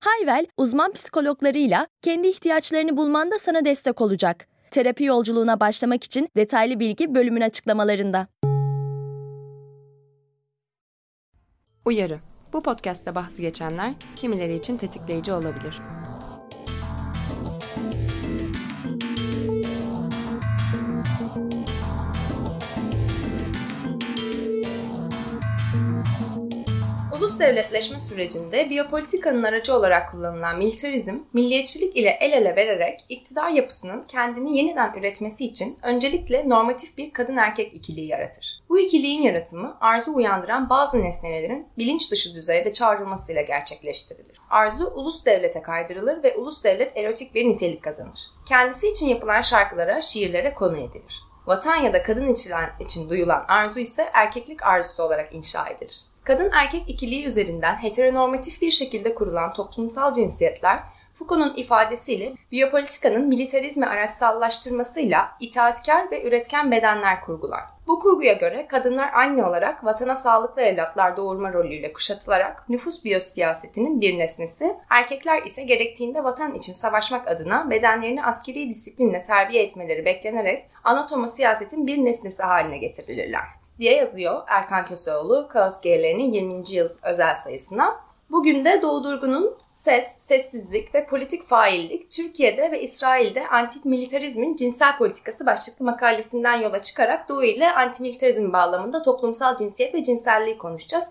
Hayvel, uzman psikologlarıyla kendi ihtiyaçlarını bulmanda sana destek olacak. Terapi yolculuğuna başlamak için detaylı bilgi bölümün açıklamalarında. Uyarı. Bu podcast'te bahsi geçenler kimileri için tetikleyici olabilir. Devletleşme sürecinde biyopolitikanın aracı olarak kullanılan militarizm, milliyetçilik ile el ele vererek iktidar yapısının kendini yeniden üretmesi için öncelikle normatif bir kadın erkek ikiliği yaratır. Bu ikiliğin yaratımı arzu uyandıran bazı nesnelerin bilinç dışı düzeyde çağrılmasıyla gerçekleştirilir. Arzu ulus devlete kaydırılır ve ulus devlet erotik bir nitelik kazanır. Kendisi için yapılan şarkılara, şiirlere konu edilir. Vatan ya da kadın için duyulan arzu ise erkeklik arzusu olarak inşa edilir. Kadın erkek ikiliği üzerinden heteronormatif bir şekilde kurulan toplumsal cinsiyetler Foucault'un ifadesiyle biyopolitikanın militarizmi araçsallaştırmasıyla itaatkar ve üretken bedenler kurgular. Bu kurguya göre kadınlar anne olarak vatana sağlıklı evlatlar doğurma rolüyle kuşatılarak nüfus biyosiyasetinin bir nesnesi, erkekler ise gerektiğinde vatan için savaşmak adına bedenlerini askeri disiplinle terbiye etmeleri beklenerek anatomo siyasetin bir nesnesi haline getirilirler diye yazıyor Erkan Köseoğlu Kaos G'lerinin 20. yıl özel sayısına. Bugün de Doğu Durgun'un Ses, Sessizlik ve Politik Faillik Türkiye'de ve İsrail'de antimilitarizmin cinsel politikası başlıklı makalesinden yola çıkarak Doğu ile antimilitarizm bağlamında toplumsal cinsiyet ve cinselliği konuşacağız.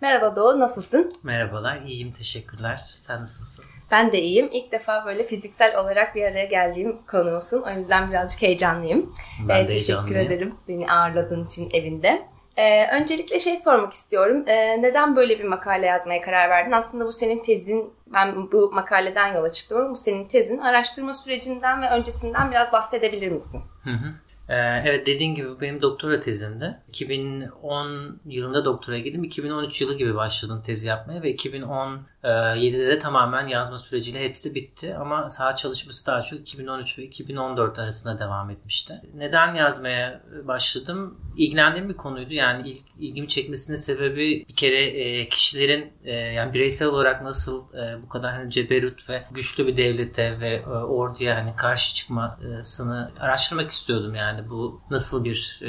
Merhaba Doğu, nasılsın? Merhabalar, iyiyim teşekkürler. Sen nasılsın? Ben de iyiyim. İlk defa böyle fiziksel olarak bir araya geldiğim konuğumsun. O yüzden birazcık heyecanlıyım. Ben ee, de Teşekkür ederim beni ağırladığın için evinde. Ee, öncelikle şey sormak istiyorum. Ee, neden böyle bir makale yazmaya karar verdin? Aslında bu senin tezin, ben bu makaleden yola çıktım ama bu senin tezin. Araştırma sürecinden ve öncesinden biraz bahsedebilir misin? Hı hı. Ee, evet dediğin gibi benim doktora tezimdi. 2010 yılında doktora girdim. 2013 yılı gibi başladım tezi yapmaya ve 2017'de de tamamen yazma süreciyle hepsi bitti. Ama saha çalışması daha çok 2013 ve 2014 arasında devam etmişti. Neden yazmaya başladım? İlgilendiğim bir konuydu. Yani ilk ilgimi çekmesinin sebebi bir kere e, kişilerin e, yani bireysel olarak nasıl e, bu kadar hani ceberut ve güçlü bir devlete ve orduya hani karşı çıkmasını araştırmak istiyordum yani bu nasıl bir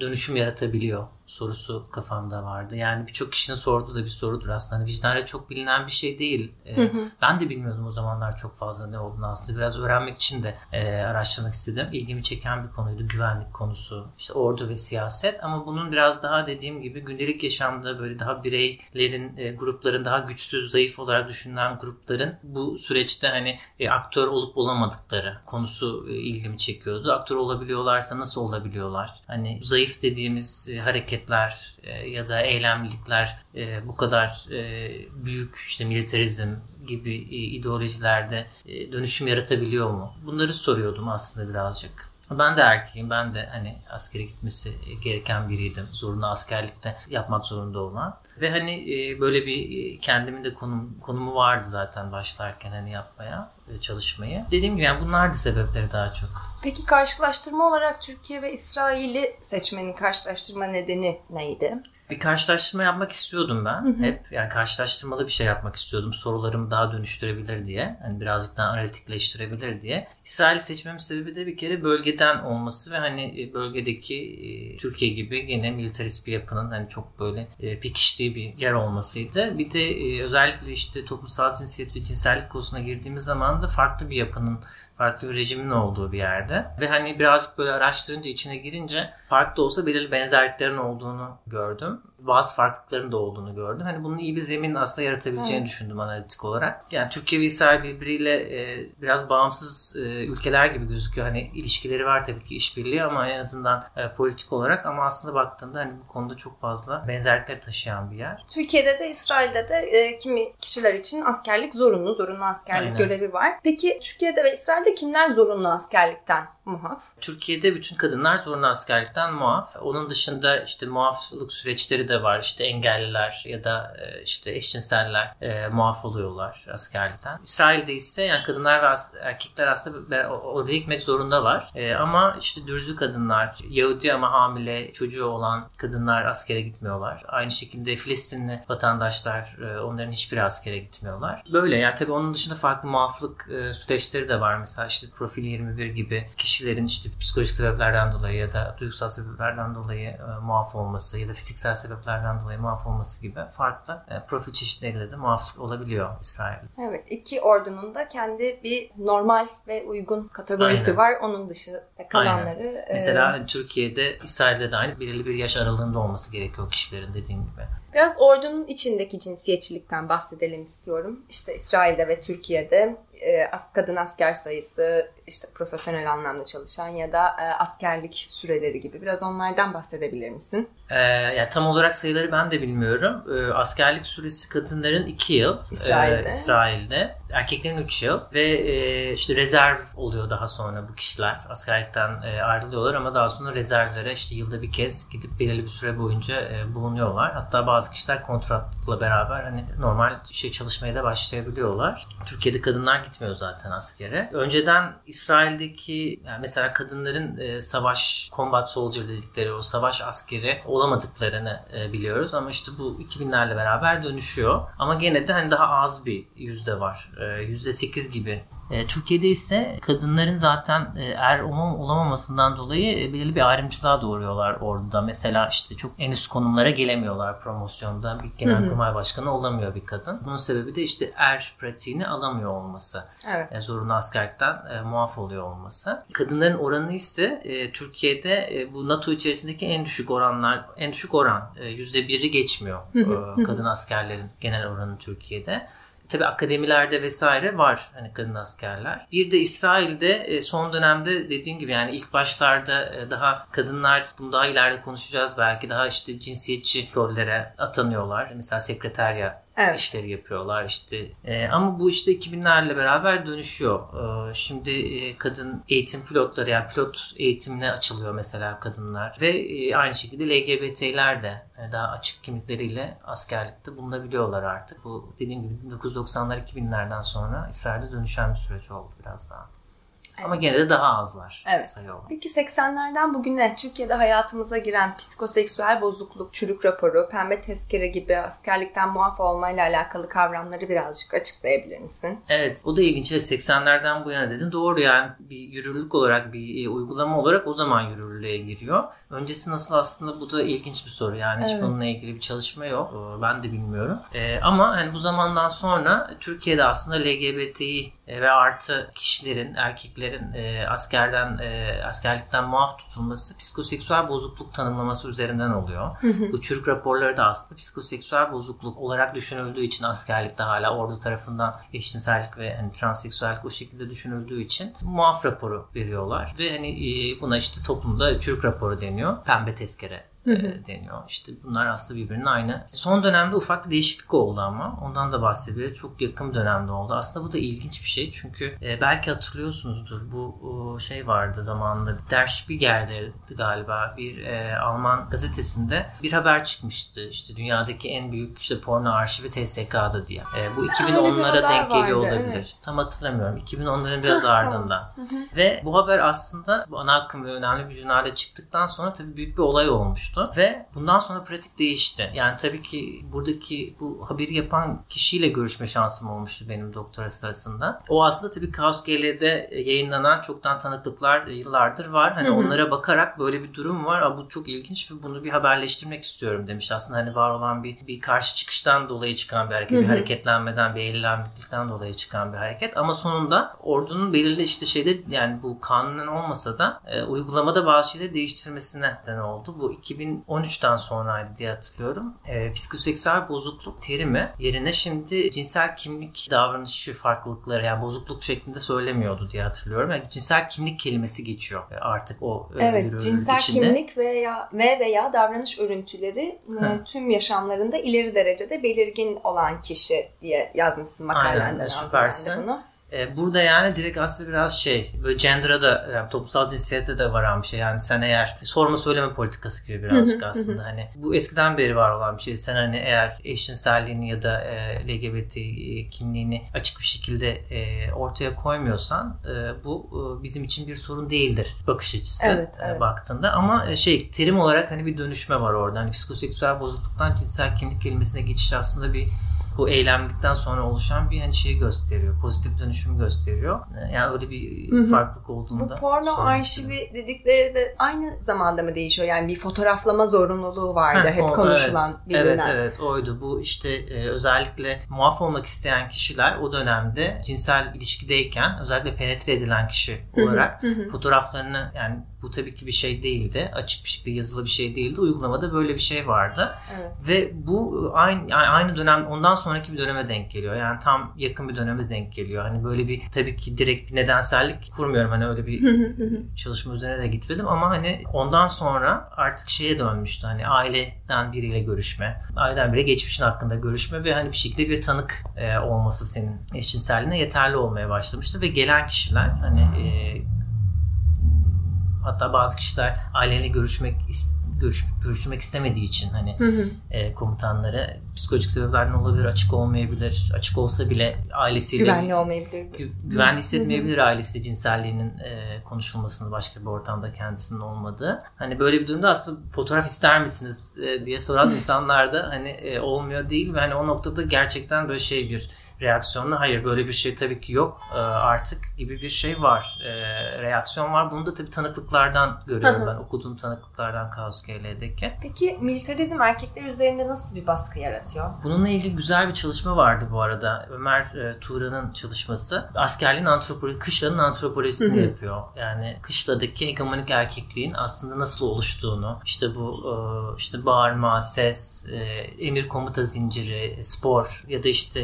dönüşüm yaratabiliyor sorusu kafamda vardı. Yani birçok kişinin sorduğu da bir sorudur aslında. Hani vicdanla çok bilinen bir şey değil. Ee, hı hı. Ben de bilmiyordum o zamanlar çok fazla ne olduğunu aslında. Biraz öğrenmek için de e, araştırmak istedim. İlgimi çeken bir konuydu. Güvenlik konusu, işte ordu ve siyaset. Ama bunun biraz daha dediğim gibi gündelik yaşamda böyle daha bireylerin, e, grupların daha güçsüz, zayıf olarak düşünülen grupların bu süreçte hani e, aktör olup olamadıkları konusu e, ilgimi çekiyordu. Aktör olabiliyorlarsa nasıl olabiliyorlar? Hani zayıf dediğimiz e, hareket hareketler e, ya da eylemlilikler e, bu kadar e, büyük işte militarizm gibi e, ideolojilerde e, dönüşüm yaratabiliyor mu? Bunları soruyordum aslında birazcık. Ben de erkeğim. Ben de hani askere gitmesi gereken biriydim. Zorunlu askerlikte yapmak zorunda olan. Ve hani e, böyle bir e, kendimin de konum, konumu vardı zaten başlarken hani yapmaya, e, çalışmayı. Dediğim gibi yani bunlardı sebepleri daha çok. Peki karşılaştırma olarak Türkiye ve İsrail'i seçmenin karşılaştırma nedeni neydi? Bir karşılaştırma yapmak istiyordum ben. Hı hı. Hep yani karşılaştırmalı bir şey yapmak istiyordum. Sorularımı daha dönüştürebilir diye. Hani birazcık daha analitikleştirebilir diye. İsrail'i seçmemin sebebi de bir kere bölgeden olması ve hani e, bölgedeki e, Türkiye gibi gene militarist bir yapının hani çok böyle e, pekiştiği bir yer olmasıydı. Bir de özellikle işte toplumsal cinsiyet ve cinsellik konusuna girdiğimiz zaman da farklı bir yapının farklı bir rejimin olduğu bir yerde. Ve hani birazcık böyle araştırınca içine girince farklı olsa belirli benzerliklerin olduğunu gördüm. Bazı farklılıkların da olduğunu gördüm. Hani bunun iyi bir zemin aslında yaratabileceğini evet. düşündüm analitik olarak. Yani Türkiye ve İsrail birbiriyle e, biraz bağımsız e, ülkeler gibi gözüküyor. Hani ilişkileri var tabii ki işbirliği ama en azından e, politik olarak ama aslında baktığında hani bu konuda çok fazla benzerlikler taşıyan bir yer. Türkiye'de de İsrail'de de e, kimi kişiler için askerlik zorunlu, zorunlu askerlik Aynen. görevi var. Peki Türkiye'de ve İsrail'de kimler zorunlu askerlikten muaf? Türkiye'de bütün kadınlar zorunlu askerlikten muaf. Onun dışında işte muaflık süreçleri de var. İşte engelliler ya da e, işte eşcinseller e, muaf oluyorlar askerlikten. İsrail'de ise yani kadınlar ve erkekler aslında oraya gitmek zorundalar. E, ama işte dürzü kadınlar, Yahudi ama hamile çocuğu olan kadınlar askere gitmiyorlar. Aynı şekilde Filistinli vatandaşlar e, onların hiçbiri askere gitmiyorlar. Böyle yani tabii onun dışında farklı muaflık e, süreçleri de var. Mesela işte Profil 21 gibi kişilerin işte psikolojik sebeplerden dolayı ya da duygusal sebeplerden dolayı e, muaf olması ya da fiziksel sebeplerden dolayı muaf olması gibi farklı e, profil çeşitleriyle de muaf olabiliyor İsrail. Evet iki ordunun da kendi bir normal ve uygun kategorisi Aynen. var. Onun dışı kalanları. Aynen. E... Mesela Türkiye'de İsrail'de de aynı belirli bir yaş aralığında olması gerekiyor kişilerin dediğin gibi. Biraz ordunun içindeki cinsiyetçilikten bahsedelim istiyorum. İşte İsrail'de ve Türkiye'de e, kadın asker sayısı, işte profesyonel anlamda çalışan ya da e, askerlik süreleri gibi biraz onlardan bahsedebilir misin? Ee, yani tam olarak sayıları ben de bilmiyorum. Ee, askerlik süresi kadınların 2 yıl İsrail'de. E, İsrail'de. Erkeklerin 3 yıl ve e, işte rezerv oluyor daha sonra bu kişiler. Askerlikten e, ayrılıyorlar ama daha sonra rezervlere işte yılda bir kez gidip belirli bir süre boyunca e, bulunuyorlar. Hatta bazı kişiler kontratla beraber hani normal şey çalışmaya da başlayabiliyorlar. Türkiye'de kadınlar gitmiyor zaten askere. Önceden İsrail'deki yani mesela kadınların e, savaş combat soldier dedikleri o savaş askeri olamadıklarını e, biliyoruz ama işte bu 2000'lerle beraber dönüşüyor. Ama gene de hani daha az bir yüzde var. E, %8 gibi e, Türkiye'de ise kadınların zaten e, er olamamasından dolayı e, belirli bir ayrımcılığa doğuruyorlar orada. Mesela işte çok en üst konumlara gelemiyorlar promosyonda. Bir genelkurmay başkanı olamıyor bir kadın. Bunun sebebi de işte er pratiğini alamıyor olması. Evet. Zorunlu askerlikten muaf oluyor olması. Kadınların oranı ise Türkiye'de bu NATO içerisindeki en düşük oranlar, en düşük oran %1'i geçmiyor kadın askerlerin genel oranı Türkiye'de. Tabi akademilerde vesaire var hani kadın askerler. Bir de İsrail'de e, son dönemde dediğim gibi yani ilk başlarda e, daha kadınlar bunu daha ileride konuşacağız belki daha işte cinsiyetçi rollere atanıyorlar. Mesela sekreterya evet. işleri yapıyorlar işte. E, ama bu işte 2000'lerle beraber dönüşüyor. E, şimdi e, kadın eğitim pilotları yani pilot eğitimine açılıyor mesela kadınlar ve e, aynı şekilde LGBT'ler de yani daha açık kimlikleriyle askerlikte bulunabiliyorlar artık. Bu dediğim gibi 1990'lar 2000'lerden sonra İsrail'de dönüşen bir süreç oldu biraz daha. Ama gene de daha azlar evet. sayı olarak. Peki 80'lerden bugüne Türkiye'de hayatımıza giren psikoseksüel bozukluk, çürük raporu, pembe tezkere gibi askerlikten muaf olmayla alakalı kavramları birazcık açıklayabilir misin? Evet o da ilginç. 80'lerden bu yana dedin. Doğru yani bir yürürlük olarak bir e, uygulama olarak o zaman yürürlüğe giriyor. Öncesi nasıl aslında bu da ilginç bir soru. Yani hiç evet. bununla ilgili bir çalışma yok. Ee, ben de bilmiyorum. Ee, ama hani bu zamandan sonra Türkiye'de aslında LGBTİ ve artı kişilerin, erkeklerin e, askerden e, askerlikten muaf tutulması psikoseksüel bozukluk tanımlaması üzerinden oluyor. Bu çürük raporları da aslında psikoseksüel bozukluk olarak düşünüldüğü için askerlikte hala ordu tarafından eşcinsellik ve hani transseksüellik o şekilde düşünüldüğü için muaf raporu veriyorlar ve hani e, buna işte toplumda çürük raporu deniyor. Pembe tezkere e, deniyor. İşte bunlar aslında birbirinin aynı. Son dönemde ufak bir değişiklik oldu ama ondan da bahsedebiliriz. Çok yakın dönemde oldu. Aslında bu da ilginç bir şey çünkü e, belki hatırlıyorsunuzdur bu o, şey vardı zamanında Der Spiegel'de galiba bir e, Alman gazetesinde bir haber çıkmıştı. İşte dünyadaki en büyük işte porno arşivi TSK'da diye. E, bu 2010'lara denk geliyor vardı, olabilir. Evet. Tam hatırlamıyorum. 2010'ların biraz ardında. Ve bu haber aslında bu ana akım ve önemli bir jurnalde çıktıktan sonra tabii büyük bir olay olmuş olmuştu ve bundan sonra pratik değişti. Yani tabii ki buradaki bu haberi yapan kişiyle görüşme şansım olmuştu benim doktora sırasında. O aslında tabii Kaos GL'de yayınlanan çoktan tanıklıklar yıllardır var. Hani hı hı. onlara bakarak böyle bir durum var. Aa, bu çok ilginç ve bunu bir haberleştirmek istiyorum demiş. Aslında hani var olan bir bir karşı çıkıştan dolayı çıkan bir hareket, hı hı. bir hareketlenmeden, bir eğilenmekten dolayı çıkan bir hareket. Ama sonunda ordunun belirli işte şeyde yani bu kanunen olmasa da e, uygulamada bazı şeyleri değiştirmesine neden oldu. Bu 2000 2013'ten sonraydı diye hatırlıyorum. E, psikoseksüel bozukluk terimi yerine şimdi cinsel kimlik davranışı farklılıkları yani bozukluk şeklinde söylemiyordu diye hatırlıyorum. Yani cinsel kimlik kelimesi geçiyor artık o e, Evet, cinsel içinde. kimlik veya ve veya davranış örüntüleri e, tüm yaşamlarında ileri derecede belirgin olan kişi diye yazmışsın makalende. Aynen, süpersin. Bunu. E, burada yani direkt aslında biraz şey böyle gender'a da yani toplumsal cinsiyete de varan bir şey. Yani sen eğer sorma söyleme politikası gibi birazcık aslında hani bu eskiden beri var olan bir şey. Sen hani eğer eşcinselliğini ya da e, LGBT kimliğini açık bir şekilde e, ortaya koymuyorsan e, bu e, bizim için bir sorun değildir bakış açısı evet, e, evet. baktığında. Ama e, şey terim olarak hani bir dönüşme var orada. Hani psikoseksüel bozukluktan cinsel kimlik kelimesine geçiş aslında bir bu eylemlikten sonra oluşan bir hani şeyi gösteriyor. Pozitif dönüşümü gösteriyor. Ee, yani öyle bir Hı-hı. farklılık olduğunda. Bu porno arşivi dedikleri de aynı zamanda mı değişiyor? Yani bir fotoğraflama zorunluluğu vardı Heh, hep o, konuşulan evet, bilinen. Evet evet oydu. Bu işte e, özellikle muaf olmak isteyen kişiler o dönemde cinsel ilişkideyken özellikle penetre edilen kişi olarak Hı-hı. fotoğraflarını yani bu tabii ki bir şey değildi. Açık bir şekilde yazılı bir şey değildi. Uygulamada böyle bir şey vardı. Evet. Ve bu aynı aynı dönem ondan sonraki bir döneme denk geliyor. Yani tam yakın bir döneme denk geliyor. Hani böyle bir tabii ki direkt bir nedensellik kurmuyorum. Hani öyle bir çalışma üzerine de gitmedim ama hani ondan sonra artık şeye dönmüştü. Hani aileden biriyle görüşme. Aileden biri geçmişin hakkında görüşme ve hani bir şekilde bir tanık e, olması senin eşcinselliğine yeterli olmaya başlamıştı ve gelen kişiler hani e, hatta bazı kişiler aileyle görüşmek görüş, görüşmek istemediği için hani hı hı. E, komutanları psikolojik sebeplerden olabilir, açık olmayabilir. Açık olsa bile ailesiyle güvenli olmayabilir. Gü, güvenli hissetmeyebilir hı hı. ailesiyle cinselliğinin e, konuşulmasını başka bir ortamda kendisinin olmadığı. Hani böyle bir durumda aslında fotoğraf ister misiniz e, diye soran insanlar da hani e, olmuyor değil ve hani o noktada gerçekten böyle şey bir reaksiyonla hayır böyle bir şey tabii ki yok e, artık gibi bir şey var. E, reaksiyon var. Bunu da tabii tanıklıklardan görüyorum ben. Okuduğum tanıklıklardan Kaos GL'deki. Peki militarizm erkekler üzerinde nasıl bir baskı yaratıyor? Bununla ilgili güzel bir çalışma vardı bu arada. Ömer e, Tuğra'nın çalışması. Askerliğin antropoloji, kışlanın antropolojisini yapıyor. Yani kışladaki hegemonik erkekliğin aslında nasıl oluştuğunu, işte bu işte bağırma, ses, emir komuta zinciri, spor ya da işte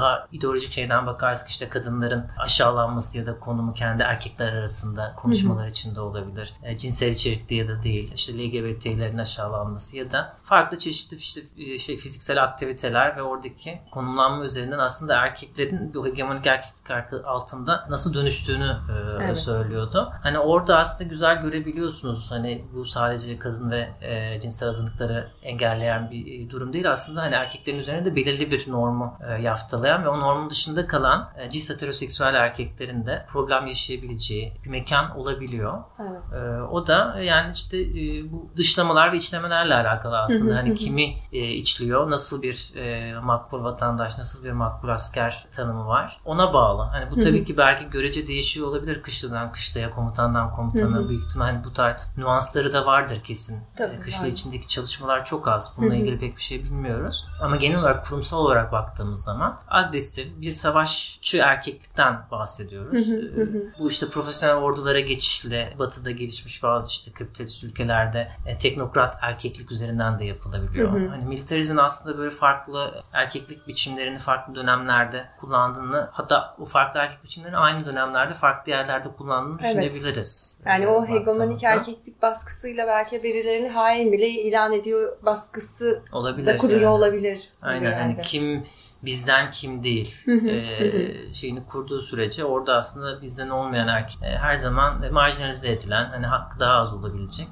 daha ideolojik şeyden bakarsak işte kadınların aşağılanması ya da konumu kendi erkekler arasında konuşmalar içinde olabilir. E, cinsel içerikli ya da değil. İşte LGBT'lerin aşağılanması ya da farklı çeşitli işte e, şey fiziksel aktiviteler ve oradaki konumlanma üzerinden aslında erkeklerin bu hegemonik erkeklik altında nasıl dönüştüğünü e, evet. söylüyordu. Hani orada aslında güzel görebiliyorsunuz. Hani bu sadece kadın ve e, cinsel azınlıkları engelleyen bir e, durum değil. Aslında hani erkeklerin üzerine de belirli bir normu e, yaftalayan sağlayan ve o normun dışında kalan e, cis heteroseksüel erkeklerin de problem yaşayabileceği bir mekan olabiliyor. Evet. E, o da yani işte e, bu dışlamalar ve içlemelerle alakalı aslında. hani kimi e, içliyor, nasıl bir e, makbul vatandaş, nasıl bir makbul asker tanımı var. Ona bağlı. Hani bu tabii ki belki görece değişiyor olabilir kışladan kışlaya, komutandan komutana. Büyük ihtimal hani bu tarz nüansları da vardır kesin. Tabii, e, kışla içindeki çalışmalar çok az. Bununla ilgili pek bir şey bilmiyoruz. Ama genel olarak kurumsal olarak baktığımız zaman agresif bir savaşçı erkeklikten bahsediyoruz. Ee, bu işte profesyonel ordulara geçişle batıda gelişmiş bazı işte kapitalist ülkelerde e, teknokrat erkeklik üzerinden de yapılabiliyor. Hani militarizmin aslında böyle farklı erkeklik biçimlerini farklı dönemlerde kullandığını hatta o farklı erkek biçimlerini aynı dönemlerde farklı yerlerde kullandığını evet. düşünebiliriz. Yani o hegemonik erkeklik baskısıyla belki birilerini hain bile ilan ediyor baskısı olabilir, da kuruyor yani. olabilir. Aynen hani kim bizden kim değil e, şeyini kurduğu sürece orada aslında bizden olmayan erkek e, her zaman marjinalize edilen hani hakkı daha az olabilecek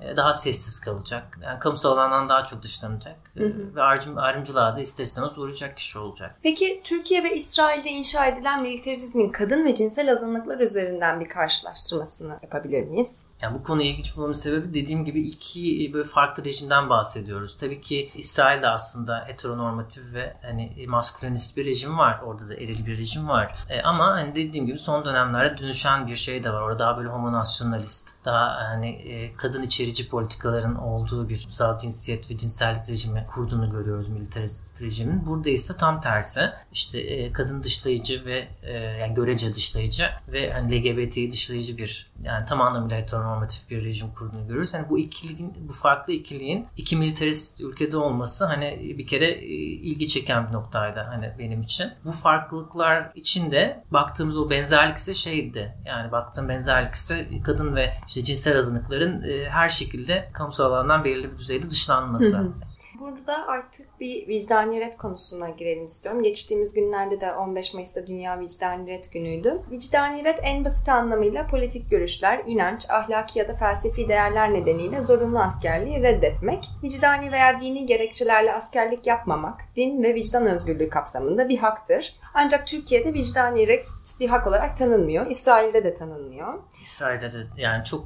e, daha sessiz kalacak yani kamusal alandan daha çok dışlanacak e, ve ayrım, ayrımcılığa da isterseniz uğrayacak kişi olacak. Peki Türkiye ve İsrail'de inşa edilen militarizmin kadın ve cinsel azınlıklar üzerinden bir karşılaştırmasını yapabilir miyiz? Yani bu konuya ilginç bulmamın sebebi dediğim gibi iki böyle farklı rejimden bahsediyoruz. Tabii ki İsrail de aslında heteronormatif ve hani maskülenist bir rejim var. Orada da eril bir rejim var. E, ama hani dediğim gibi son dönemlerde dönüşen bir şey de var. Orada daha böyle homonasyonalist, daha hani e, kadın içerici politikaların olduğu bir kutsal cinsiyet ve cinsellik rejimi kurduğunu görüyoruz militarist rejimin. Burada ise tam tersi. İşte e, kadın dışlayıcı ve e, yani görece dışlayıcı ve hani LGBT'yi dışlayıcı bir yani tam anlamıyla heteronormatif bir rejim kurduğunu görüyoruz. Hani bu ikiliğin, bu farklı ikiliğin iki militarist ülkede olması hani bir kere e, ilgi çeken bir noktaydı hani benim için. Bu farklılıklar içinde baktığımız o benzerlik ise şeydi. Yani baktığım benzerlik ise kadın ve işte cinsel azınlıkların e, her şekilde kamusal alandan belirli bir düzeyde dışlanması. Hı hı. Burada artık bir vicdani ret konusuna girelim istiyorum. Geçtiğimiz günlerde de 15 Mayıs'ta Dünya Vicdani Ret Günü'ydü. Vicdani ret en basit anlamıyla politik görüşler, inanç, ahlaki ya da felsefi değerler nedeniyle zorunlu askerliği reddetmek, vicdani veya dini gerekçelerle askerlik yapmamak, din ve vicdan özgürlüğü kapsamında bir haktır. Ancak Türkiye'de vicdani ret bir hak olarak tanınmıyor. İsrail'de de tanınmıyor. İsrail'de de yani çok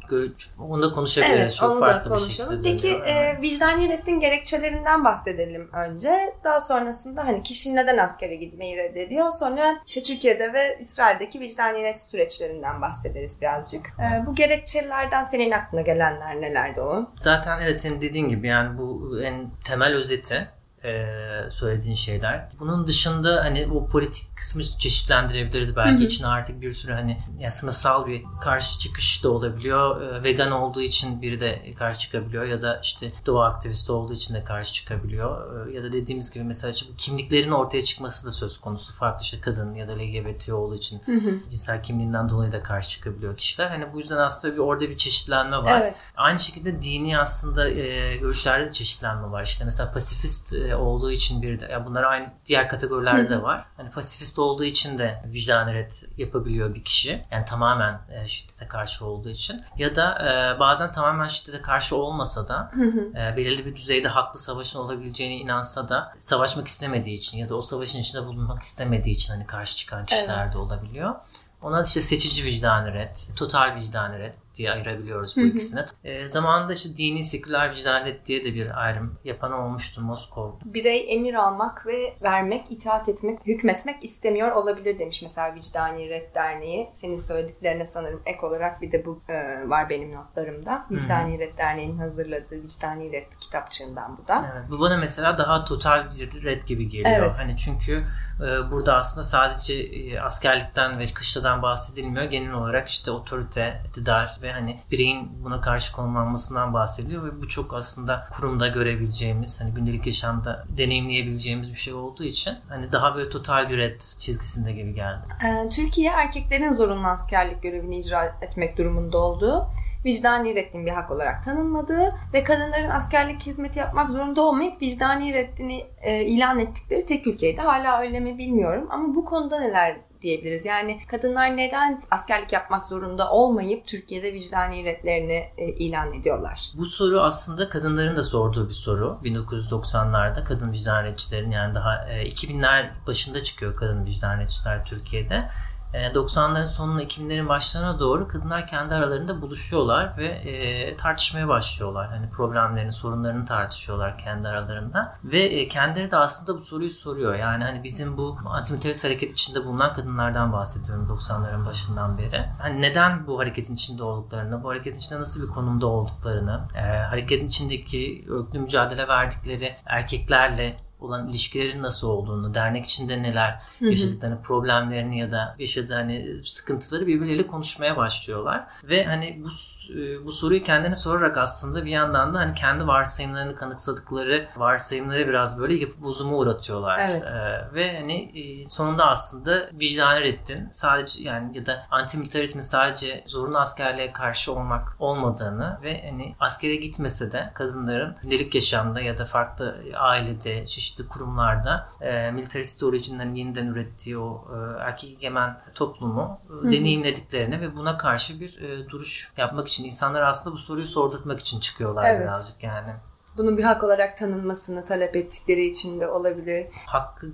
onu da konuşabiliriz. Evet, çok onu farklı da konuşalım. Bir Peki e, vicdani reddin gerekçelerinden bahsedelim önce. Daha sonrasında hani kişi neden askere gitmeyi reddediyor. Sonra işte Türkiye'de ve İsrail'deki vicdani ret süreçlerinden bahsederiz birazcık. E, bu gerekçelerden senin aklına gelenler nelerdi o? Zaten evet senin dediğin gibi yani bu en temel özeti e, söylediğin şeyler. Bunun dışında hani o politik kısmı çeşitlendirebiliriz belki. Hı hı. İçine artık bir sürü hani yani sınıfsal bir karşı çıkış da olabiliyor. E, vegan olduğu için biri de karşı çıkabiliyor ya da işte doğa aktivisti olduğu için de karşı çıkabiliyor. E, ya da dediğimiz gibi mesela işte kimliklerin ortaya çıkması da söz konusu. Farklı işte kadın ya da LGBT olduğu için hı hı. cinsel kimliğinden dolayı da karşı çıkabiliyor kişiler. Hani bu yüzden aslında bir orada bir çeşitlenme var. Evet. Aynı şekilde dini aslında e, görüşlerde de çeşitlenme var. İşte mesela pasifist e, olduğu için bir de ya bunlar aynı diğer kategorilerde de var. Hani pasifist olduğu için de vicdan ret yapabiliyor bir kişi. Yani tamamen e, şiddete karşı olduğu için. Ya da e, bazen tamamen şiddete karşı olmasa da e, belirli bir düzeyde haklı savaşın olabileceğine inansa da savaşmak istemediği için ya da o savaşın içinde bulunmak istemediği için hani karşı çıkan kişiler evet. de olabiliyor. Ona işte seçici vicdan ret, total vicdan ret diye ayırabiliyoruz bu hı hı. ikisini. E, zamanında işte dini seküler vicdanet diye de bir ayrım yapan olmuştu Moskov. Birey emir almak ve vermek, itaat etmek, hükmetmek istemiyor olabilir demiş mesela Vicdani Red Derneği. Senin söylediklerine sanırım ek olarak bir de bu e, var benim notlarımda. Vicdani Red Derneği'nin hazırladığı Vicdani Red kitapçığından bu da. Evet, bu bana mesela daha total bir red gibi geliyor. Evet. Hani çünkü e, burada aslında sadece e, askerlikten ve kışladan bahsedilmiyor. Genel olarak işte otorite, iktidar ve hani bireyin buna karşı konumlanmasından bahsediyor ve bu çok aslında kurumda görebileceğimiz hani gündelik yaşamda deneyimleyebileceğimiz bir şey olduğu için hani daha böyle total bir red çizgisinde gibi geldi. Ee, Türkiye erkeklerin zorunlu askerlik görevini icra etmek durumunda olduğu vicdani reddin bir hak olarak tanınmadığı ve kadınların askerlik hizmeti yapmak zorunda olmayıp vicdani reddini e, ilan ettikleri tek ülkeydi. Hala öyle mi bilmiyorum ama bu konuda neler diyebiliriz. Yani kadınlar neden askerlik yapmak zorunda olmayıp Türkiye'de vicdani redlerini e, ilan ediyorlar? Bu soru aslında kadınların da sorduğu bir soru. 1990'larda kadın vicdaniyetçilerin yani daha e, 2000'ler başında çıkıyor kadın vicdaniyetçiler Türkiye'de. 90'ların ee, sonuna 2000'lerin başlarına doğru kadınlar kendi aralarında buluşuyorlar ve e, tartışmaya başlıyorlar. Hani problemlerini, sorunlarını tartışıyorlar kendi aralarında. Ve e, kendileri de aslında bu soruyu soruyor. Yani hani bizim bu antimilitarist hareket içinde bulunan kadınlardan bahsediyorum 90'ların başından beri. Hani neden bu hareketin içinde olduklarını, bu hareketin içinde nasıl bir konumda olduklarını, e, hareketin içindeki örgütlü mücadele verdikleri erkeklerle olan ilişkilerin nasıl olduğunu, dernek içinde neler yaşadıklarını, problemlerini ya da yaşadığı hani sıkıntıları birbirleriyle konuşmaya başlıyorlar. Ve hani bu bu soruyu kendine sorarak aslında bir yandan da hani kendi varsayımlarını kanıtsadıkları varsayımları biraz böyle yapı bozuma uğratıyorlar. Evet. Ee, ve hani e, sonunda aslında vicdan reddin sadece yani ya da antimilitarizmin sadece zorunlu askerliğe karşı olmak olmadığını ve hani askere gitmese de kadınların gündelik yaşamda ya da farklı ailede çeşitli çeşitli kurumlarda e, militarist orijinlerin yeniden ürettiği o e, erkek egemen toplumu e, deneyimlediklerini ve buna karşı bir e, duruş yapmak için insanlar aslında bu soruyu sordurtmak için çıkıyorlar evet. birazcık yani bunun bir hak olarak tanınmasını talep ettikleri için de olabilir. Hakkı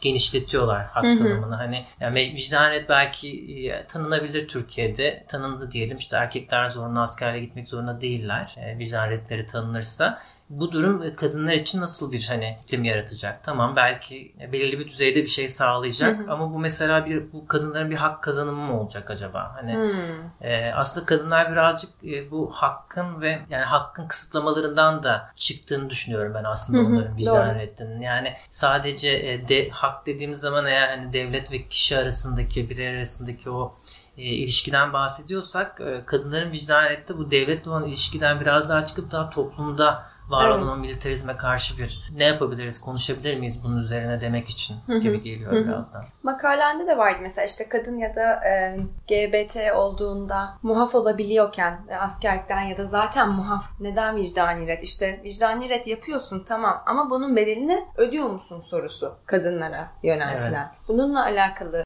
genişletiyorlar hak Hı-hı. tanımını. Hani yani vicdanet belki e, tanınabilir Türkiye'de. Tanındı diyelim. İşte erkekler zorunlu askerliğe gitmek zorunda değiller. E, vicdanetleri tanınırsa bu durum e, kadınlar için nasıl bir hani iklim yaratacak? Tamam belki belirli bir düzeyde bir şey sağlayacak hı hı. ama bu mesela bir bu kadınların bir hak kazanımı mı olacak acaba? Hani hmm. e, aslında kadınlar birazcık e, bu hakkın ve yani hakkın kısıtlamalarından da çıktığını düşünüyorum ben aslında hı hı. onların vicdan reddinin. Yani sadece e, de, hak dediğimiz zaman eğer hani devlet ve kişi arasındaki birey arasındaki o e, ilişkiden bahsediyorsak e, kadınların vicdan reddi bu devletle olan ilişkiden biraz daha çıkıp daha toplumda var evet. olan militarizme karşı bir ne yapabiliriz, konuşabilir miyiz bunun üzerine demek için gibi geliyor Hı-hı. birazdan. Makalende de vardı mesela işte kadın ya da e, GBT olduğunda muhaf olabiliyorken e, askerlikten ya da zaten muhaf neden vicdani ret? İşte vicdani ret yapıyorsun tamam ama bunun bedelini ödüyor musun sorusu kadınlara yöneltilen. Evet. Bununla alakalı.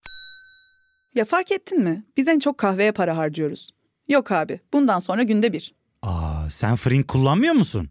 Ya fark ettin mi? Biz en çok kahveye para harcıyoruz. Yok abi bundan sonra günde bir. Aa, sen Frink kullanmıyor musun?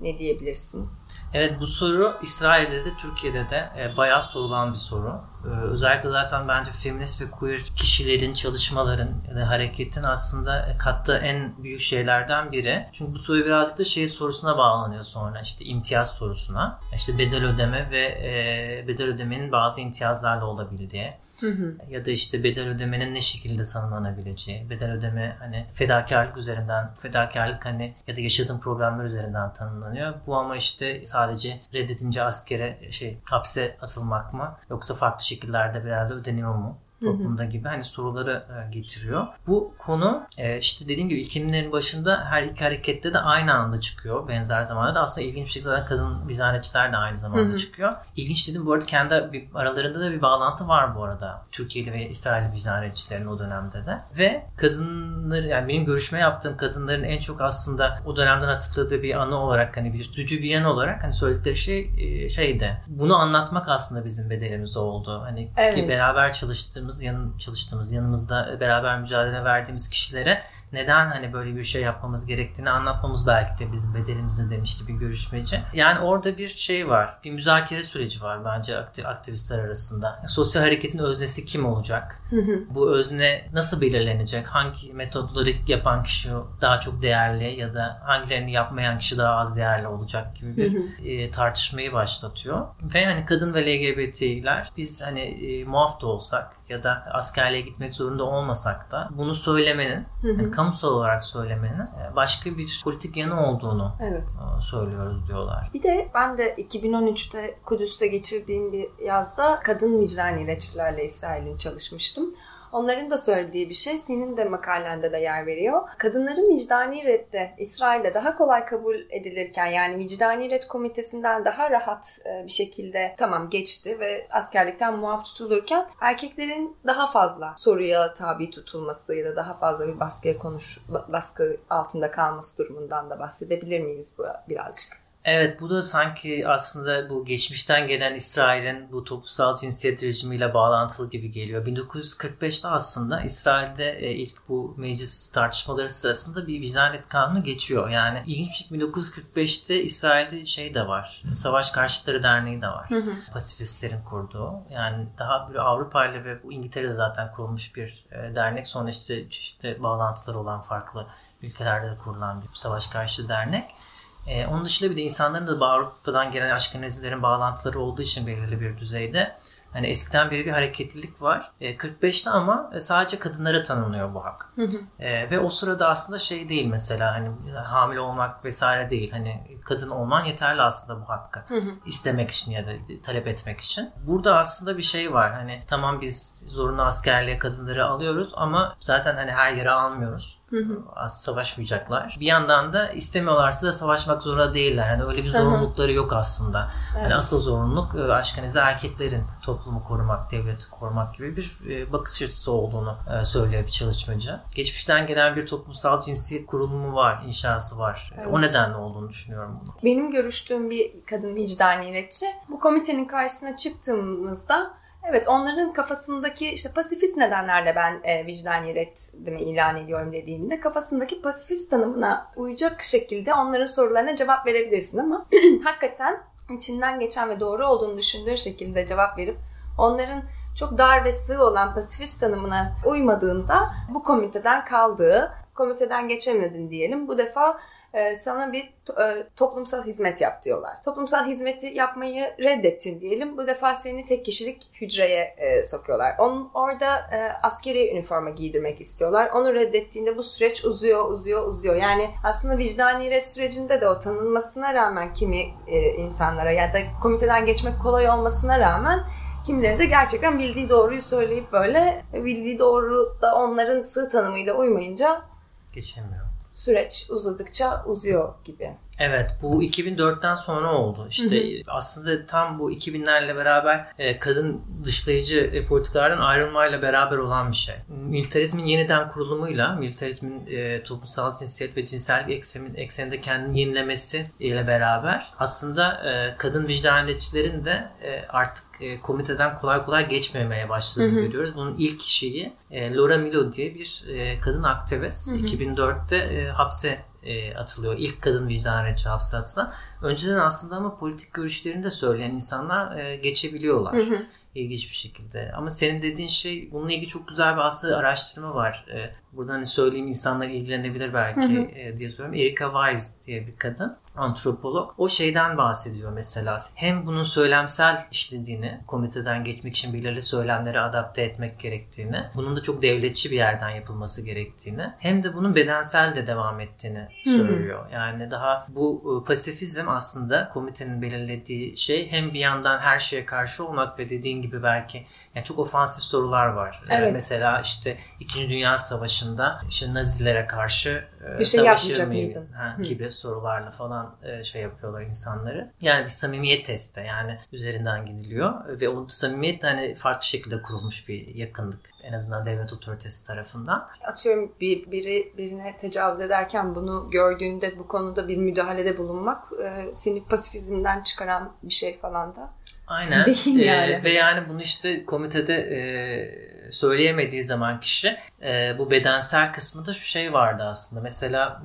ne diyebilirsin? Evet bu soru İsrail'de de Türkiye'de de e, bayağı sorulan bir soru. E, özellikle zaten bence feminist ve queer kişilerin, çalışmaların, yani hareketin aslında kattığı en büyük şeylerden biri. Çünkü bu soru birazcık da şey sorusuna bağlanıyor sonra işte imtiyaz sorusuna. İşte bedel ödeme ve e, bedel ödemenin bazı imtiyazlarla olabildiği. Hı hı. Ya da işte bedel ödemenin ne şekilde tanımlanabileceği, bedel ödeme hani fedakarlık üzerinden, fedakarlık hani ya da yaşadığın problemler üzerinden tanımlanıyor. Bu ama işte sadece reddedince askere şey hapse asılmak mı yoksa farklı şekillerde herhalde ödeniyor mu? Toplumda gibi hani soruları e, getiriyor. Bu konu e, işte dediğim gibi ilkimlerin başında her iki harekette de aynı anda çıkıyor benzer zamanda da aslında ilginç bir şekilde zaten kadın vizanetçiler de aynı zamanda Hı-hı. çıkıyor. İlginç dedim bu arada kendi bir, aralarında da bir bağlantı var bu arada. Türkiye'li ve İsrailli vizanetçilerin o dönemde de. Ve kadınları yani benim görüşme yaptığım kadınların en çok aslında o dönemden hatırladığı bir anı olarak hani bir tutucu bir yanı olarak hani söyledikleri şey e, şeydi. Bunu anlatmak aslında bizim bedelimiz oldu. Hani evet. ki beraber çalıştığım çalıştığımız, yan, çalıştığımız, yanımızda beraber mücadele verdiğimiz kişilere neden hani böyle bir şey yapmamız gerektiğini anlatmamız belki de bizim bedelimizde demişti bir görüşmeci. Yani orada bir şey var. Bir müzakere süreci var bence aktivistler arasında. Sosyal hareketin öznesi kim olacak? Bu özne nasıl belirlenecek? Hangi metodları yapan kişi daha çok değerli ya da hangilerini yapmayan kişi daha az değerli olacak gibi bir e, tartışmayı başlatıyor. Ve hani kadın ve LGBT'ler biz hani e, muaf da olsak ya da askerliğe gitmek zorunda olmasak da bunu söylemenin hani kamusal olarak söylemenin e, başka bir politik yanı olduğunu evet. E, söylüyoruz diyorlar. Bir de ben de 2013'te Kudüs'te geçirdiğim bir yazda kadın vicdan ilaççılarla İsrail'in çalışmıştım. Onların da söylediği bir şey senin de makalende de yer veriyor. Kadınların vicdani redde İsrail'de daha kolay kabul edilirken yani vicdani red komitesinden daha rahat e, bir şekilde tamam geçti ve askerlikten muaf tutulurken erkeklerin daha fazla soruya tabi tutulması ya da daha fazla bir baskıya konuş baskı altında kalması durumundan da bahsedebilir miyiz birazcık? Evet bu da sanki aslında bu geçmişten gelen İsrail'in bu toplumsal cinsiyet rejimiyle bağlantılı gibi geliyor. 1945'te aslında İsrail'de e, ilk bu meclis tartışmaları sırasında bir vicdanet kanunu geçiyor. Yani ilginç 1945'te İsrail'de şey de var. Savaş Karşıtları Derneği de var. Hı hı. Pasifistlerin kurduğu. Yani daha böyle Avrupa ile ve bu İngiltere'de zaten kurulmuş bir e, dernek. Sonra işte çeşitli bağlantıları olan farklı ülkelerde de kurulan bir savaş karşıtı dernek. E, onun dışında bir de insanların da Avrupa'dan gelen Aşkenazilerin bağlantıları olduğu için belirli bir düzeyde Hani eskiden beri bir hareketlilik var. E, 45'te ama sadece kadınlara tanınıyor bu hak. Hı hı. E, ve o sırada aslında şey değil mesela hani hamile olmak vesaire değil. Hani kadın olman yeterli aslında bu hakkı. Hı hı. istemek için ya da talep etmek için. Burada aslında bir şey var. Hani tamam biz zorunlu askerliğe kadınları alıyoruz ama zaten hani her yere almıyoruz. Hı hı. Savaşmayacaklar. Bir yandan da istemiyorlarsa da savaşmak zorunda değiller. Hani öyle bir zorunlulukları yok aslında. Hani evet. Hani asıl zorunluluk e, aşkanize erkeklerin toplumu korumak, devleti korumak gibi bir e, bakış açısı olduğunu e, söylüyor bir çalışmacı. Geçmişten gelen bir toplumsal cinsiyet kurulumu var, inşası var. Evet. O nedenle olduğunu düşünüyorum bunu. Benim görüştüğüm bir kadın vicdani iletçi bu komitenin karşısına çıktığımızda Evet onların kafasındaki işte pasifist nedenlerle ben e, vicdani reddimi ilan ediyorum dediğinde kafasındaki pasifist tanımına uyacak şekilde onların sorularına cevap verebilirsin ama hakikaten içinden geçen ve doğru olduğunu düşündüğü şekilde cevap verip onların çok dar ve sığ olan pasifist tanımına uymadığında bu komiteden kaldığı, komiteden geçemedin diyelim. Bu defa e, sana bir e, toplumsal hizmet yap diyorlar. Toplumsal hizmeti yapmayı reddettin diyelim. Bu defa seni tek kişilik hücreye e, sokuyorlar. Onun orada askeri üniforma giydirmek istiyorlar. Onu reddettiğinde bu süreç uzuyor, uzuyor, uzuyor. Yani aslında vicdani red sürecinde de o tanınmasına rağmen kimi insanlara ya da komiteden geçmek kolay olmasına rağmen Kimileri de gerçekten bildiği doğruyu söyleyip böyle bildiği doğru da onların sığ tanımıyla uymayınca geçemiyor süreç uzadıkça uzuyor gibi. Evet bu 2004'ten sonra oldu. İşte hı hı. aslında tam bu 2000'lerle beraber e, kadın dışlayıcı e, politikalardan ayrılmayla beraber olan bir şey. Militarizmin yeniden kurulumuyla, militarizmin e, toplumsal cinsiyet ve cinsellik eksenin, ekseninde kendini yenilemesi ile beraber aslında e, kadın vicdaniyetçilerin de e, artık e, komiteden kolay kolay geçmemeye başladığını hı hı. görüyoruz. Bunun ilk şeyi e, Laura Milo diye bir e, kadın aktivist. Hı hı. 2004'te e, hapse e, atılıyor. İlk kadın vicdan aracı hapse atılan. Önceden aslında ama politik görüşlerini de söyleyen insanlar e, geçebiliyorlar. Hı hı. İlginç bir şekilde. Ama senin dediğin şey bununla ilgili çok güzel bir aslında araştırma var. E, burada hani söyleyeyim insanlar ilgilenebilir belki hı hı. E, diye söylüyorum. Erika Wise diye bir kadın antropolog. O şeyden bahsediyor mesela. Hem bunun söylemsel işlediğini, komiteden geçmek için belirli söylemleri adapte etmek gerektiğini, bunun da çok devletçi bir yerden yapılması gerektiğini, hem de bunun bedensel de devam ettiğini söylüyor. Yani daha bu e, pasifizm aslında komitenin belirlediği şey hem bir yandan her şeye karşı olmak ve dediğin gibi belki yani çok ofansif sorular var. Evet. mesela işte 2. Dünya Savaşı'nda işte Nazilere karşı bir şey yapmayacak mıydın? Ha, gibi sorularla falan e, şey yapıyorlar insanları. Yani bir samimiyet testi yani üzerinden gidiliyor ve o samimiyet hani farklı şekilde kurulmuş bir yakınlık en azından devlet otoritesi tarafından. Atıyorum bir, biri birine tecavüz ederken bunu gördüğünde bu konuda bir müdahalede bulunmak e, seni pasifizmden çıkaran bir şey falan da. Aynen. Değil yani. Ee, ve yani bunu işte komitede e, söyleyemediği zaman kişi e, bu bedensel kısmında şu şey vardı aslında. Mesela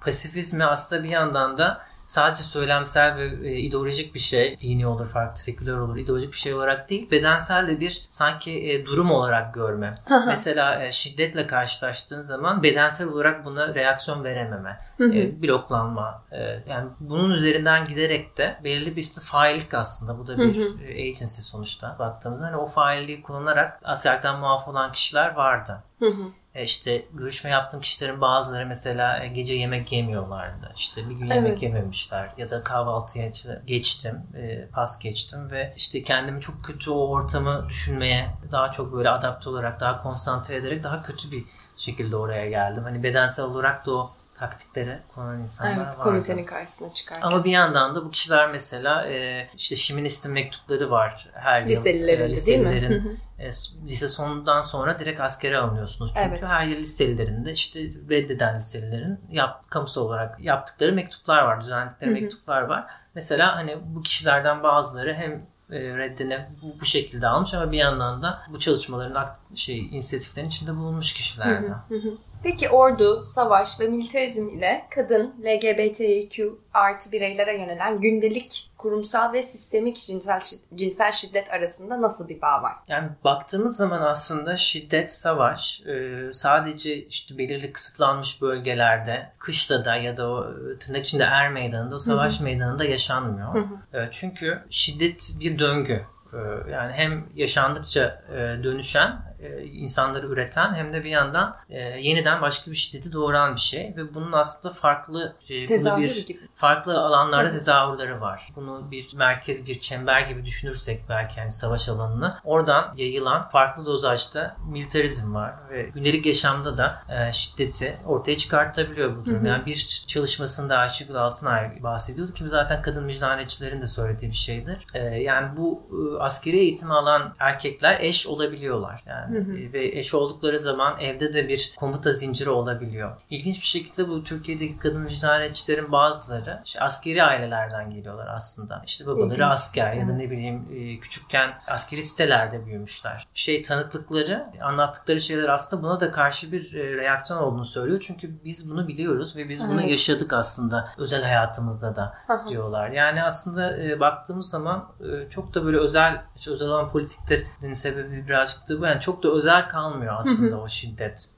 pasifizmi aslında bir yandan da sadece söylemsel ve e, ideolojik bir şey, dini olur, farklı seküler olur, ideolojik bir şey olarak değil, bedensel de bir sanki e, durum olarak görme. Mesela e, şiddetle karşılaştığın zaman bedensel olarak buna reaksiyon verememe, e, bloklanma. E, yani bunun üzerinden giderek de belirli bir işte faillik aslında. Bu da bir e, agency sonuçta baktığımızda. Hani o failliği kullanarak askerden muaf olan kişiler vardı. Hı hı. E işte görüşme yaptığım kişilerin bazıları mesela e, gece yemek yemiyorlardı. İşte bir gün yemek evet. yememişler ya da kahvaltıya geçtim, e, pas geçtim ve işte kendimi çok kötü o ortamı düşünmeye daha çok böyle adapte olarak, daha konsantre ederek daha kötü bir şekilde oraya geldim. Hani bedensel olarak da o taktikleri kullanan insanlar evet, vardı. komitenin karşısına çıkarken. Ama bir yandan da bu kişiler mesela e, işte Şiminist'in mektupları var her Liselilerin yıl. E, liselilerin değil mi? e, lise sonundan sonra direkt askere alınıyorsunuz. Çünkü evet. her yıl liselilerinde işte reddeden liselilerin yap, kamusal olarak yaptıkları mektuplar var. Düzenledikleri mektuplar var. Mesela hani bu kişilerden bazıları hem e, reddine bu, bu şekilde almış ama bir yandan da bu çalışmaların şey inisiyatiflerin içinde bulunmuş kişilerden. Peki ordu, savaş ve militarizm ile kadın, LGBTQ artı bireylere yönelen gündelik kurumsal ve sistemik cinsel, cinsel şiddet arasında nasıl bir bağ var? Yani baktığımız zaman aslında şiddet, savaş e, sadece işte belirli kısıtlanmış bölgelerde, kışlada ya da o e, tırnak içinde er meydanında, o savaş Hı-hı. meydanında yaşanmıyor. Hı-hı. E, çünkü şiddet bir döngü yani hem yaşandıkça dönüşen e, insanları üreten hem de bir yandan e, yeniden başka bir şiddeti doğuran bir şey ve bunun aslında farklı e, bir gibi. farklı alanlarda Hı. tezahürleri var. Bunu bir merkez bir çember gibi düşünürsek belki hani savaş alanını oradan yayılan farklı dozajda militarizm var ve gündelik yaşamda da e, şiddeti ortaya çıkartabiliyor bu durum. Hı hı. Yani bir çalışmasında Ayşegül Altınay bahsediyordu ki zaten kadın mücadelecilerin de söylediği bir şeydir. E, yani bu e, askeri eğitimi alan erkekler eş olabiliyorlar. Yani Hı hı. Ve eş oldukları zaman evde de bir komuta zinciri olabiliyor. İlginç bir şekilde bu Türkiye'deki kadın vicdaniyetçilerin bazıları işte askeri ailelerden geliyorlar aslında. İşte babaları İlginç. asker ya da ne bileyim e, küçükken askeri sitelerde büyümüşler. Şey tanıklıkları, anlattıkları şeyler aslında buna da karşı bir e, reaksiyon olduğunu söylüyor. Çünkü biz bunu biliyoruz ve biz evet. bunu yaşadık aslında özel hayatımızda da diyorlar. Yani aslında e, baktığımız zaman çok da böyle özel işte özel olan politiklerin sebebi birazcık da bu. Yani çok da özel kalmıyor aslında o şiddet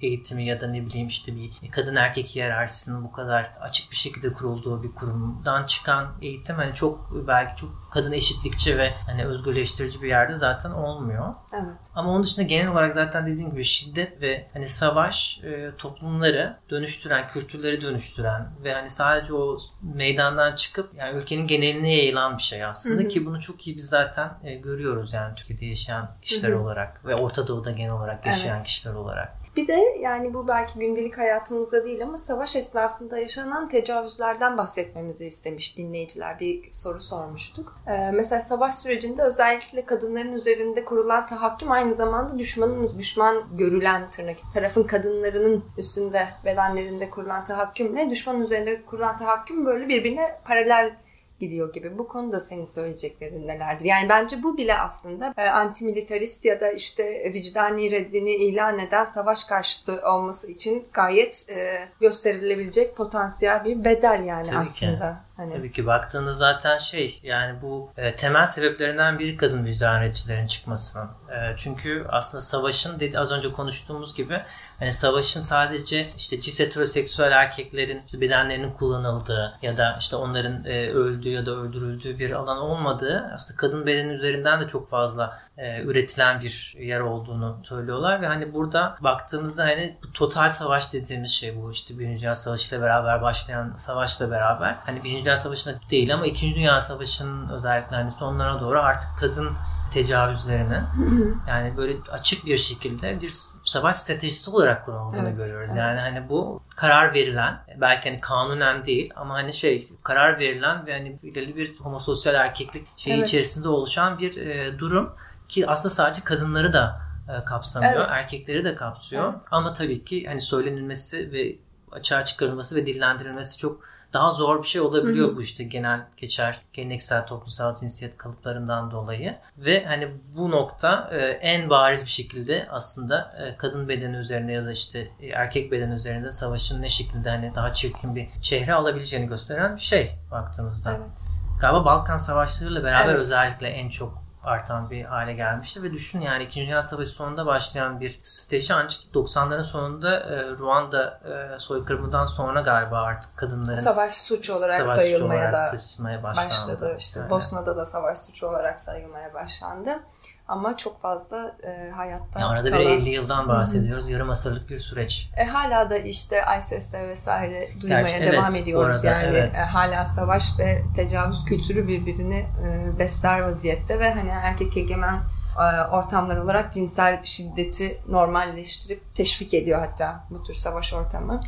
eğitimi ya da ne bileyim işte bir kadın erkek hiyerarşisinin bu kadar açık bir şekilde kurulduğu bir kurumdan çıkan eğitim hani çok belki çok kadın eşitlikçi ve hani özgürleştirici bir yerde zaten olmuyor. Evet. Ama onun dışında genel olarak zaten dediğim gibi şiddet ve hani savaş e, toplumları dönüştüren, kültürleri dönüştüren ve hani sadece o meydandan çıkıp yani ülkenin geneline yayılan bir şey aslında hı hı. ki bunu çok iyi biz zaten e, görüyoruz yani Türkiye'de yaşayan kişiler hı hı. olarak ve Orta Doğu'da genel olarak yaşayan evet. kişiler olarak. Bir de yani bu belki gündelik hayatımızda değil ama savaş esnasında yaşanan tecavüzlerden bahsetmemizi istemiş dinleyiciler. Bir soru sormuştuk. Ee, mesela savaş sürecinde özellikle kadınların üzerinde kurulan tahakküm aynı zamanda düşmanın düşman görülen tırnak tarafın kadınlarının üstünde bedenlerinde kurulan tahakkümle düşmanın üzerinde kurulan tahakküm böyle birbirine paralel gidiyor gibi. Bu konuda senin söyleyeceklerin nelerdir? Yani bence bu bile aslında e, antimilitarist ya da işte vicdani reddini ilan eden savaş karşıtı olması için gayet e, gösterilebilecek potansiyel bir bedel yani Tabii aslında. Ki. Hani... Tabii ki baktığında zaten şey yani bu e, temel sebeplerinden biri kadın vicdaniyetçilerin çıkmasının. E, çünkü aslında savaşın dedi az önce konuştuğumuz gibi hani savaşın sadece işte cis heteroseksüel erkeklerin işte bedenlerinin kullanıldığı ya da işte onların e, öldüğü ya da öldürüldüğü bir alan olmadığı aslında kadın bedeni üzerinden de çok fazla e, üretilen bir yer olduğunu söylüyorlar ve hani burada baktığımızda hani bu total savaş dediğimiz şey bu işte Birinci Dünya Savaşı ile beraber başlayan savaşla beraber hani Birinci Dünya Savaşı'nda değil ama İkinci Dünya Savaşı'nın özellikle hani sonlara doğru artık kadın tecavüzlerini yani böyle açık bir şekilde bir savaş stratejisi olarak kullanıldığını evet, görüyoruz. Evet. Yani hani bu karar verilen belki hani kanunen değil ama hani şey karar verilen ve hani belirli bir homososyal erkeklik şeyi evet. içerisinde oluşan bir e, durum ki aslında sadece kadınları da e, kapsamıyor, evet. erkekleri de kapsıyor. Evet. Ama tabii ki hani söylenilmesi ve açığa çıkarılması ve dillendirilmesi çok daha zor bir şey olabiliyor hı hı. bu işte genel geçer geleneksel toplumsal cinsiyet kalıplarından dolayı ve hani bu nokta e, en bariz bir şekilde aslında e, kadın bedeni üzerinde ya da işte e, erkek bedeni üzerinde savaşın ne şekilde hani daha çirkin bir çehre alabileceğini gösteren bir şey baktığımızda. Evet. Galiba Balkan savaşlarıyla beraber evet. özellikle en çok artan bir hale gelmişti ve düşün yani 2. Dünya Savaşı sonunda başlayan bir strateji ancak 90'ların sonunda e, Ruanda e, soykırımından sonra galiba artık kadınların savaş suçu olarak savaş sayılmaya suçu olarak da başladı. İşte yani. Bosna'da da savaş suçu olarak sayılmaya başlandı. Ama çok fazla e, hayatta ya arada kalan... bir 50 yıldan bahsediyoruz. Hı-hı. Yarım asırlık bir süreç. E, hala da işte ISIS'te vesaire duymaya Gerçi, devam evet, ediyoruz. Arada, yani evet. e, hala savaş ve tecavüz kültürü birbirini e, besler vaziyette ve hani erkek egemen e, ortamlar olarak cinsel şiddeti normalleştirip teşvik ediyor hatta bu tür savaş ortamı.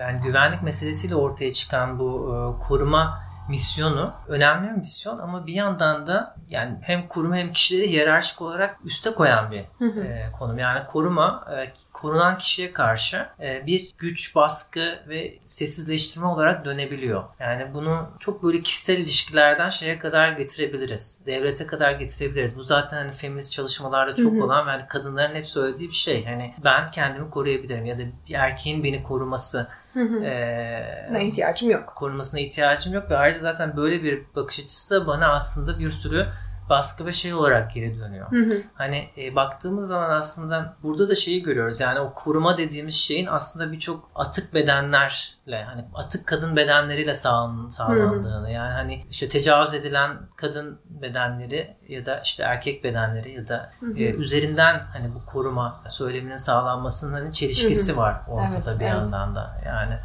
Yani güvenlik meselesiyle ortaya çıkan bu e, koruma misyonu önemli bir misyon ama bir yandan da yani hem kurum hem kişileri hiyerarşik olarak üste koyan bir e, konum. Yani koruma e, korunan kişiye karşı e, bir güç, baskı ve sessizleştirme olarak dönebiliyor. Yani bunu çok böyle kişisel ilişkilerden şeye kadar getirebiliriz. Devlete kadar getirebiliriz. Bu zaten hani feminist çalışmalarda çok olan ve hani kadınların hep söylediği bir şey. Hani ben kendimi koruyabilirim ya da bir erkeğin beni koruması ee, ne ihtiyacım yok. Korumasına ihtiyacım yok ve ayrıca zaten böyle bir bakış açısı da bana aslında bir sürü baskı ve şey olarak geri dönüyor. Hı hı. Hani e, baktığımız zaman aslında burada da şeyi görüyoruz. Yani o koruma dediğimiz şeyin aslında birçok atık bedenlerle hani atık kadın bedenleriyle sağlan, sağlandığını yani hani işte tecavüz edilen kadın bedenleri ya da işte erkek bedenleri ya da e, üzerinden hani bu koruma söyleminin sağlanmasının hani çelişkisi var ortada Evet, bir evet. yandan da. Yani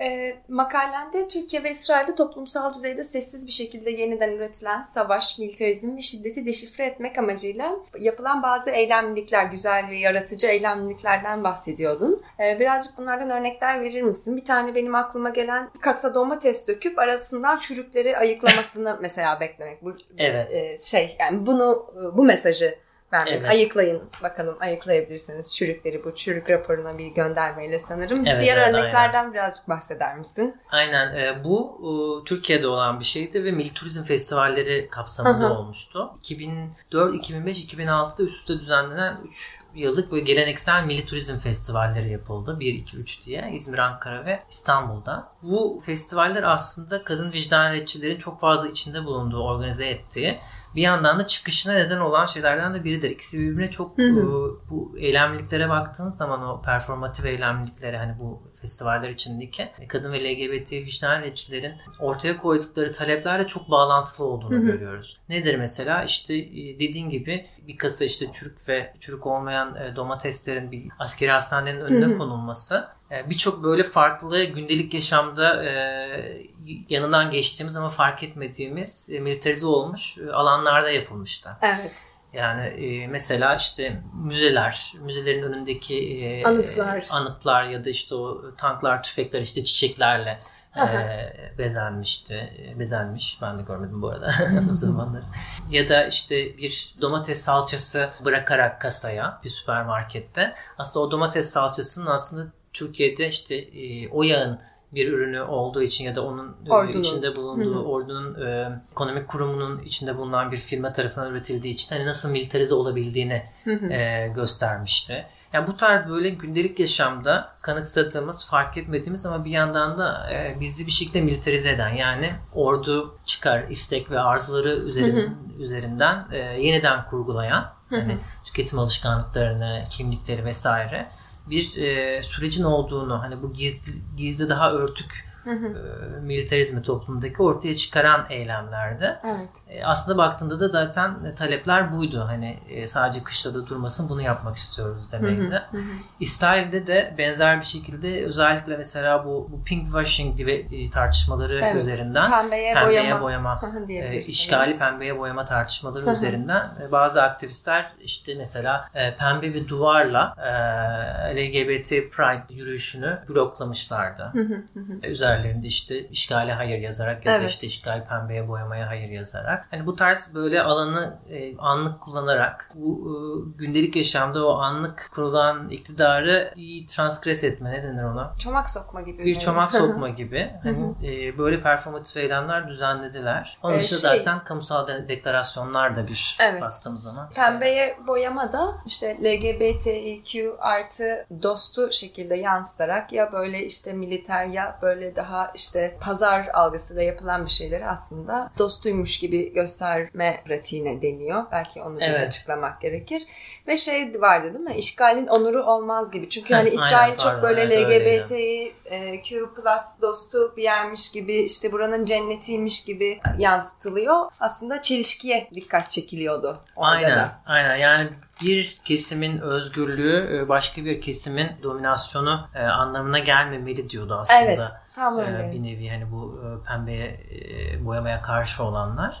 E, makalende Türkiye ve İsrail'de toplumsal düzeyde sessiz bir şekilde yeniden üretilen savaş, militarizm ve şiddeti deşifre etmek amacıyla yapılan bazı eylemlilikler, güzel ve yaratıcı eylemliliklerden bahsediyordun. E, birazcık bunlardan örnekler verir misin? Bir tane benim aklıma gelen kasa domates döküp arasından çürükleri ayıklamasını mesela beklemek. Bu Evet. e, şey yani bunu bu mesajı vermek. Evet. Ayıklayın bakalım ayıklayabilirsiniz çürükleri bu çürük raporuna bir göndermeyle sanırım. Evet, Diğer evet, örneklerden birazcık bahseder misin? Aynen e, bu e, Türkiye'de olan bir şeydi ve Milli Turizm Festivalleri kapsamında olmuştu. 2004, 2005, 2006'da üst üste düzenlenen 3 yıllık böyle geleneksel Milli Turizm Festivalleri yapıldı. 1, 2, 3 diye İzmir, Ankara ve İstanbul'da. Bu festivaller aslında kadın vicdan retçilerin çok fazla içinde bulunduğu, organize ettiği bir yandan da çıkışına neden olan şeylerden de biridir. İkisi birbirine çok Hı hı. e, bu eylemliliklere baktığınız zaman o performatif eylemliliklere hani bu festivaller içindeki kadın ve LGBT vicdan retçilerin ortaya koydukları taleplerle çok bağlantılı olduğunu Hı hı. görüyoruz. Nedir mesela? İşte e, dediğin gibi bir kasa işte çürük ve çürük olmayan e, domateslerin bir askeri hastanenin önüne Hı hı. konulması e, birçok böyle farklı gündelik yaşamda e, yanından geçtiğimiz ama fark etmediğimiz e, militarize olmuş e, alanlarda yapılmıştı. Evet. Yani e, mesela işte müzeler, müzelerin önündeki e, Anıtlar. anıtlar ya da işte o tanklar, tüfekler işte çiçeklerle e, bezenmişti. E, Bezenmiş. Ben de görmedim bu arada o zamanları. Ya da işte bir domates salçası bırakarak kasaya bir süpermarkette. Aslında o domates salçasının aslında Türkiye'de işte e, o yağın bir ürünü olduğu için ya da onun e, Ordunun. içinde bulunduğu Hı hı. ordunun e, ekonomik kurumunun içinde bulunan bir firma tarafından üretildiği için hani nasıl militarize olabildiğini Hı hı. e, göstermişti. Yani bu tarz böyle gündelik yaşamda kanıksadığımız, fark etmediğimiz ama bir yandan da e, bizi bir şekilde militarize eden yani ordu çıkar, istek ve arzuları üzerin, Hı üzerinden e, yeniden kurgulayan hani tüketim alışkanlıklarını, kimlikleri vesaire bir e, sürecin olduğunu hani bu gizli, gizli daha örtük. E, militarizmi toplumdaki ortaya çıkaran eylemlerdi. Evet. E, aslında baktığında da zaten talepler buydu. Hani e, sadece kışlada durmasın bunu yapmak istiyoruz demekti. İsrail'de de benzer bir şekilde özellikle mesela bu, bu pink washing gibi e, tartışmaları Evet. üzerinden Pembeye, pembeye boyama. boyama, e, işgali pembeye boyama tartışmaları üzerinden e, bazı aktivistler işte mesela e, pembe bir duvarla e, LGBT Pride yürüyüşünü bloklamışlardı. Hı Üzerlerinde işte işgale hayır yazarak ya da Evet. işte işgal pembeye boyamaya hayır yazarak. Hani bu tarz böyle alanı e, anlık kullanarak bu e, gündelik yaşamda o anlık kurulan iktidarı iyi transkres etme ne denir ona? Çomak sokma gibi. Bir çomak sokma gibi hani e, böyle performatif eylemler düzenlediler. Onun Ee, dışında şey- zaten kamusal de- deklarasyonlar da bir Evet. baktığımız zaman. Pembeye boyama da işte LGBTQ artı dostu şekilde yansıtarak ya böyle işte militer ya böyle daha işte pazar algısıyla yapılan bir şeyleri aslında dostuymuş gibi gösterme pratiğine deniyor. Belki onu Evet. açıklamak gerekir. Ve şey vardı değil mi? İşgalin onuru olmaz gibi. Çünkü hani aynen, İsrail çok pardon, böyle evet, öyleydi. LGBTQ plus dostu bir yermiş gibi işte buranın cennetiymiş gibi yansıtılıyor. Aslında çelişkiye dikkat çekiliyordu orada Aynen, da. aynen. Yani bir kesimin özgürlüğü e, başka bir kesimin dominasyonu e, anlamına gelmemeli diyordu aslında. Evet, tam E, öyle. bir nevi hani bu e, pembeye e, boyamaya karşı olanlar.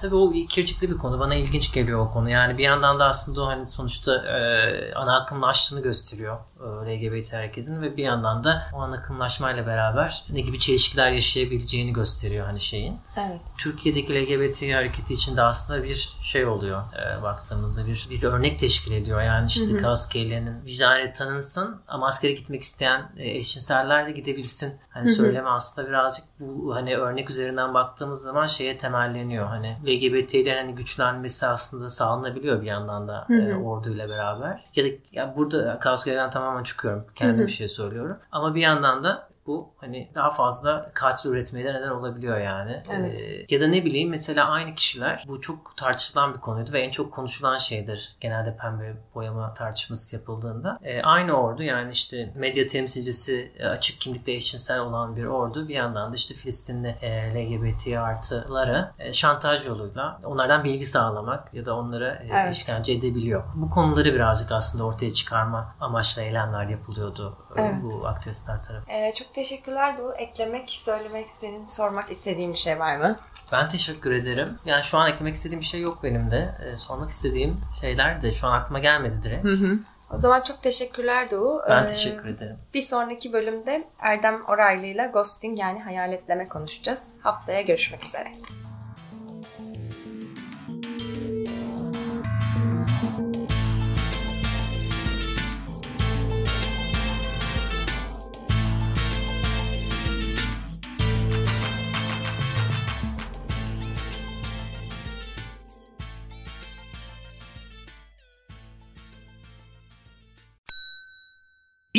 Tabii o ikircikli bir konu. Bana ilginç geliyor o konu. Yani bir yandan da aslında o hani sonuçta e, ana akımlaştığını gösteriyor e, LGBT hareketin ve bir yandan da o ana akımlaşmayla beraber ne gibi çelişkiler yaşayabileceğini gösteriyor hani şeyin. Evet. Türkiye'deki LGBT hareketi içinde aslında bir şey oluyor e, baktığımızda bir, bir örnek teşkil ediyor. Yani işte kaos geylerinin vicdanı tanınsın ama askere gitmek isteyen e, eşcinseller de gidebilsin. Hani. Söyleme aslında birazcık bu hani örnek üzerinden baktığımız zaman şeye temelleniyor. Hani LGBT'lerin hani güçlenmesi aslında sağlanabiliyor bir yandan da Hı e, orduyla beraber. Ya da ya burada kaos geylerinden tamamen çıkıyorum. Hı. bir şey söylüyorum. Ama bir yandan da bu hani daha fazla katil üretmeye de neden olabiliyor yani. Evet. Ee, ya da ne bileyim mesela aynı kişiler bu çok tartışılan bir konuydu ve en çok konuşulan şeydir genelde pembe boyama tartışması yapıldığında. Ee, aynı ordu yani işte medya temsilcisi e, açık kimlikle eşcinsel olan bir ordu bir yandan da işte Filistinli e, LGBT artıları e, şantaj yoluyla onlardan bilgi sağlamak ya da onlara e, Evet. işkence edebiliyor. Bu konuları birazcık aslında ortaya çıkarma amaçlı eylemler yapılıyordu e, Evet. bu aktivistler tarafından. Ee, çok teşekkürler Doğu. Eklemek, söylemek, senin sormak istediğin bir şey var mı? Ben teşekkür ederim. Yani şu an eklemek istediğim bir şey yok benim de. Ee, sormak istediğim şeyler de şu an aklıma gelmedi direkt. O zaman çok teşekkürler Doğu. Ben Ee, teşekkür ederim. Bir sonraki bölümde Erdem Oraylı ile ghosting yani hayaletleme konuşacağız. Haftaya görüşmek üzere.